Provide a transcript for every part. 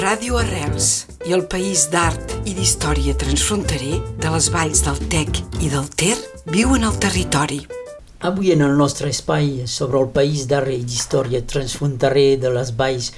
Ràdio Arrels i el País d'Art i d'Història Transfronterer de les valls del Tec i del Ter viuen al territori. Avui en el nostre espai sobre el País d'Art i d'Història Transfronterer de les valls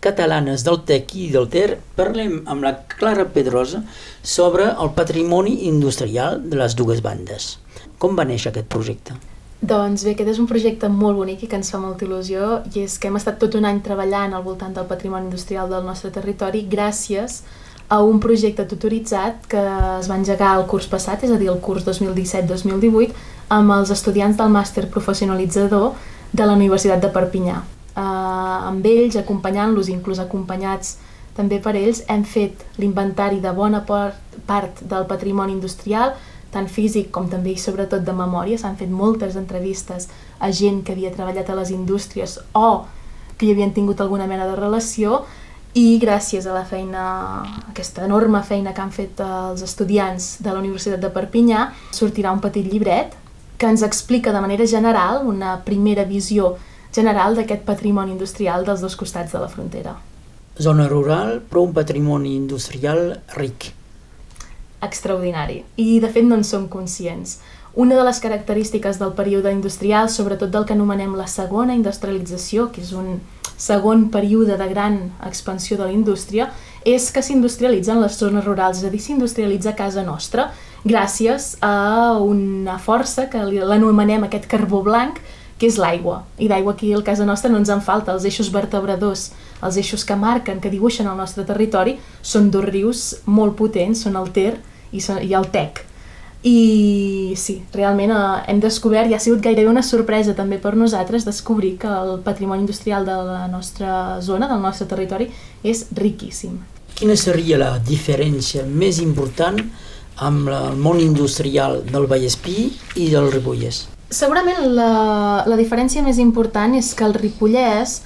catalanes del Tec i del Ter parlem amb la Clara Pedrosa sobre el patrimoni industrial de les dues bandes. Com va néixer aquest projecte? Doncs bé, aquest és un projecte molt bonic i que ens fa molta il·lusió i és que hem estat tot un any treballant al voltant del patrimoni industrial del nostre territori gràcies a un projecte tutoritzat que es va engegar el curs passat, és a dir, el curs 2017-2018, amb els estudiants del màster professionalitzador de la Universitat de Perpinyà. Uh, amb ells, acompanyant-los, inclús acompanyats també per ells, hem fet l'inventari de bona part del patrimoni industrial, tant físic com també i sobretot de memòria. S'han fet moltes entrevistes a gent que havia treballat a les indústries o que hi havien tingut alguna mena de relació i gràcies a la feina, aquesta enorme feina que han fet els estudiants de la Universitat de Perpinyà, sortirà un petit llibret que ens explica de manera general una primera visió general d'aquest patrimoni industrial dels dos costats de la frontera. Zona rural, però un patrimoni industrial ric extraordinari i de fet no en som conscients. Una de les característiques del període industrial, sobretot del que anomenem la segona industrialització, que és un segon període de gran expansió de la indústria, és que s'industrialitzen les zones rurals, és a dir, s'industrialitza casa nostra gràcies a una força que l'anomenem aquest carbó blanc, que és l'aigua. I d'aigua aquí a casa nostra no ens en falta. Els eixos vertebradors, els eixos que marquen, que dibuixen el nostre territori, són dos rius molt potents, són el Ter i, i el TEC. I sí, realment eh, hem descobert, i ha sigut gairebé una sorpresa també per nosaltres, descobrir que el patrimoni industrial de la nostra zona, del nostre territori, és riquíssim. Quina seria la diferència més important amb el món industrial del Vallespí i del Ripollès? Segurament la, la diferència més important és que el Ripollès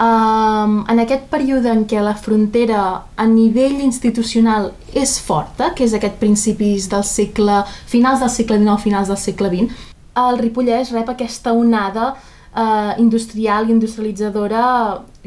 Um, en aquest període en què la frontera a nivell institucional és forta, que és aquest principis del segle, finals del segle XIX, finals del segle XX, el Ripollès rep aquesta onada uh, industrial i industrialitzadora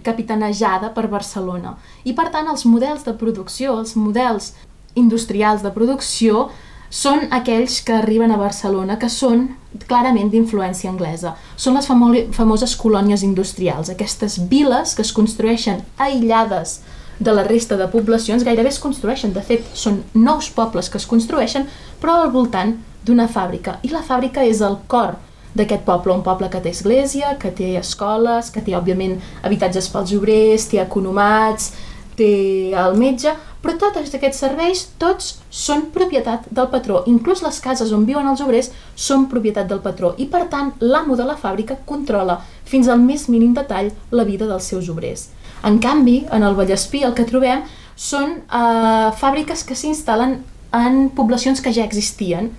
capitanejada per Barcelona. I per tant els models de producció, els models industrials de producció són aquells que arriben a Barcelona, que són clarament d'influència anglesa. Són les famo famoses colònies industrials, aquestes viles que es construeixen aïllades de la resta de poblacions, gairebé es construeixen, de fet, són nous pobles que es construeixen, però al voltant d'una fàbrica. I la fàbrica és el cor d'aquest poble, un poble que té església, que té escoles, que té, òbviament, habitatges pels obrers, té economats, té el metge, però tots aquests serveis, tots són propietat del patró. Inclús les cases on viuen els obrers són propietat del patró i, per tant, l'amo de la fàbrica controla fins al més mínim detall la vida dels seus obrers. En canvi, en el Vallespí el que trobem són eh, fàbriques que s'instal·len en poblacions que ja existien.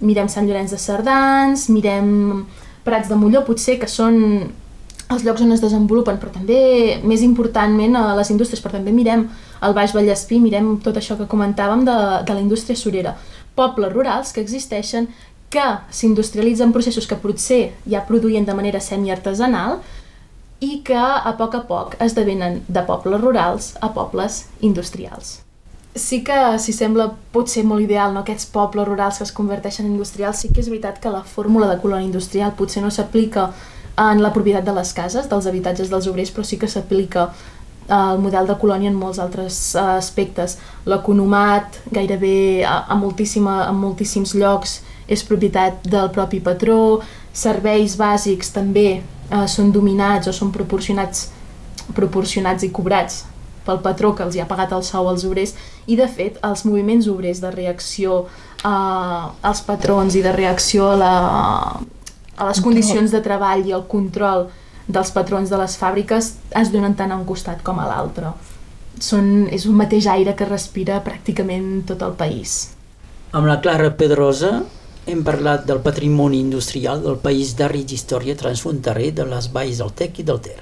Mirem Sant Llorenç de Cerdans, mirem Prats de Molló, potser, que són els llocs on es desenvolupen, però també, més importantment, a les indústries, però també mirem el Baix Vallespí, mirem tot això que comentàvem de, de la indústria surera. Pobles rurals que existeixen, que s'industrialitzen processos que potser ja produïen de manera semi-artesanal i que a poc a poc esdevenen de pobles rurals a pobles industrials. Sí que, si sembla potser molt ideal, no, aquests pobles rurals que es converteixen en industrials, sí que és veritat que la fórmula de colònia industrial potser no s'aplica en la propietat de les cases, dels habitatges dels obrers, però sí que s'aplica el model de colònia en molts altres uh, aspectes. L'economat gairebé a, a, moltíssima, a moltíssims llocs és propietat del propi patró, serveis bàsics també uh, són dominats o són proporcionats, proporcionats i cobrats pel patró que els hi ha pagat el sou als obrers i de fet els moviments obrers de reacció uh, als patrons i de reacció a la, a les condicions de treball i el control dels patrons de les fàbriques es donen tant a un costat com a l'altre. Són, és un mateix aire que respira pràcticament tot el país. Amb la Clara Pedrosa hem parlat del patrimoni industrial del país d'art i història transfronterer de les valls del Tec i del Ter.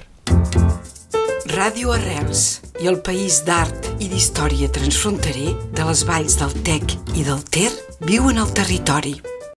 Ràdio Arrels i el país d'art i d'història transfronterer de les valls del Tec i del Ter viuen al territori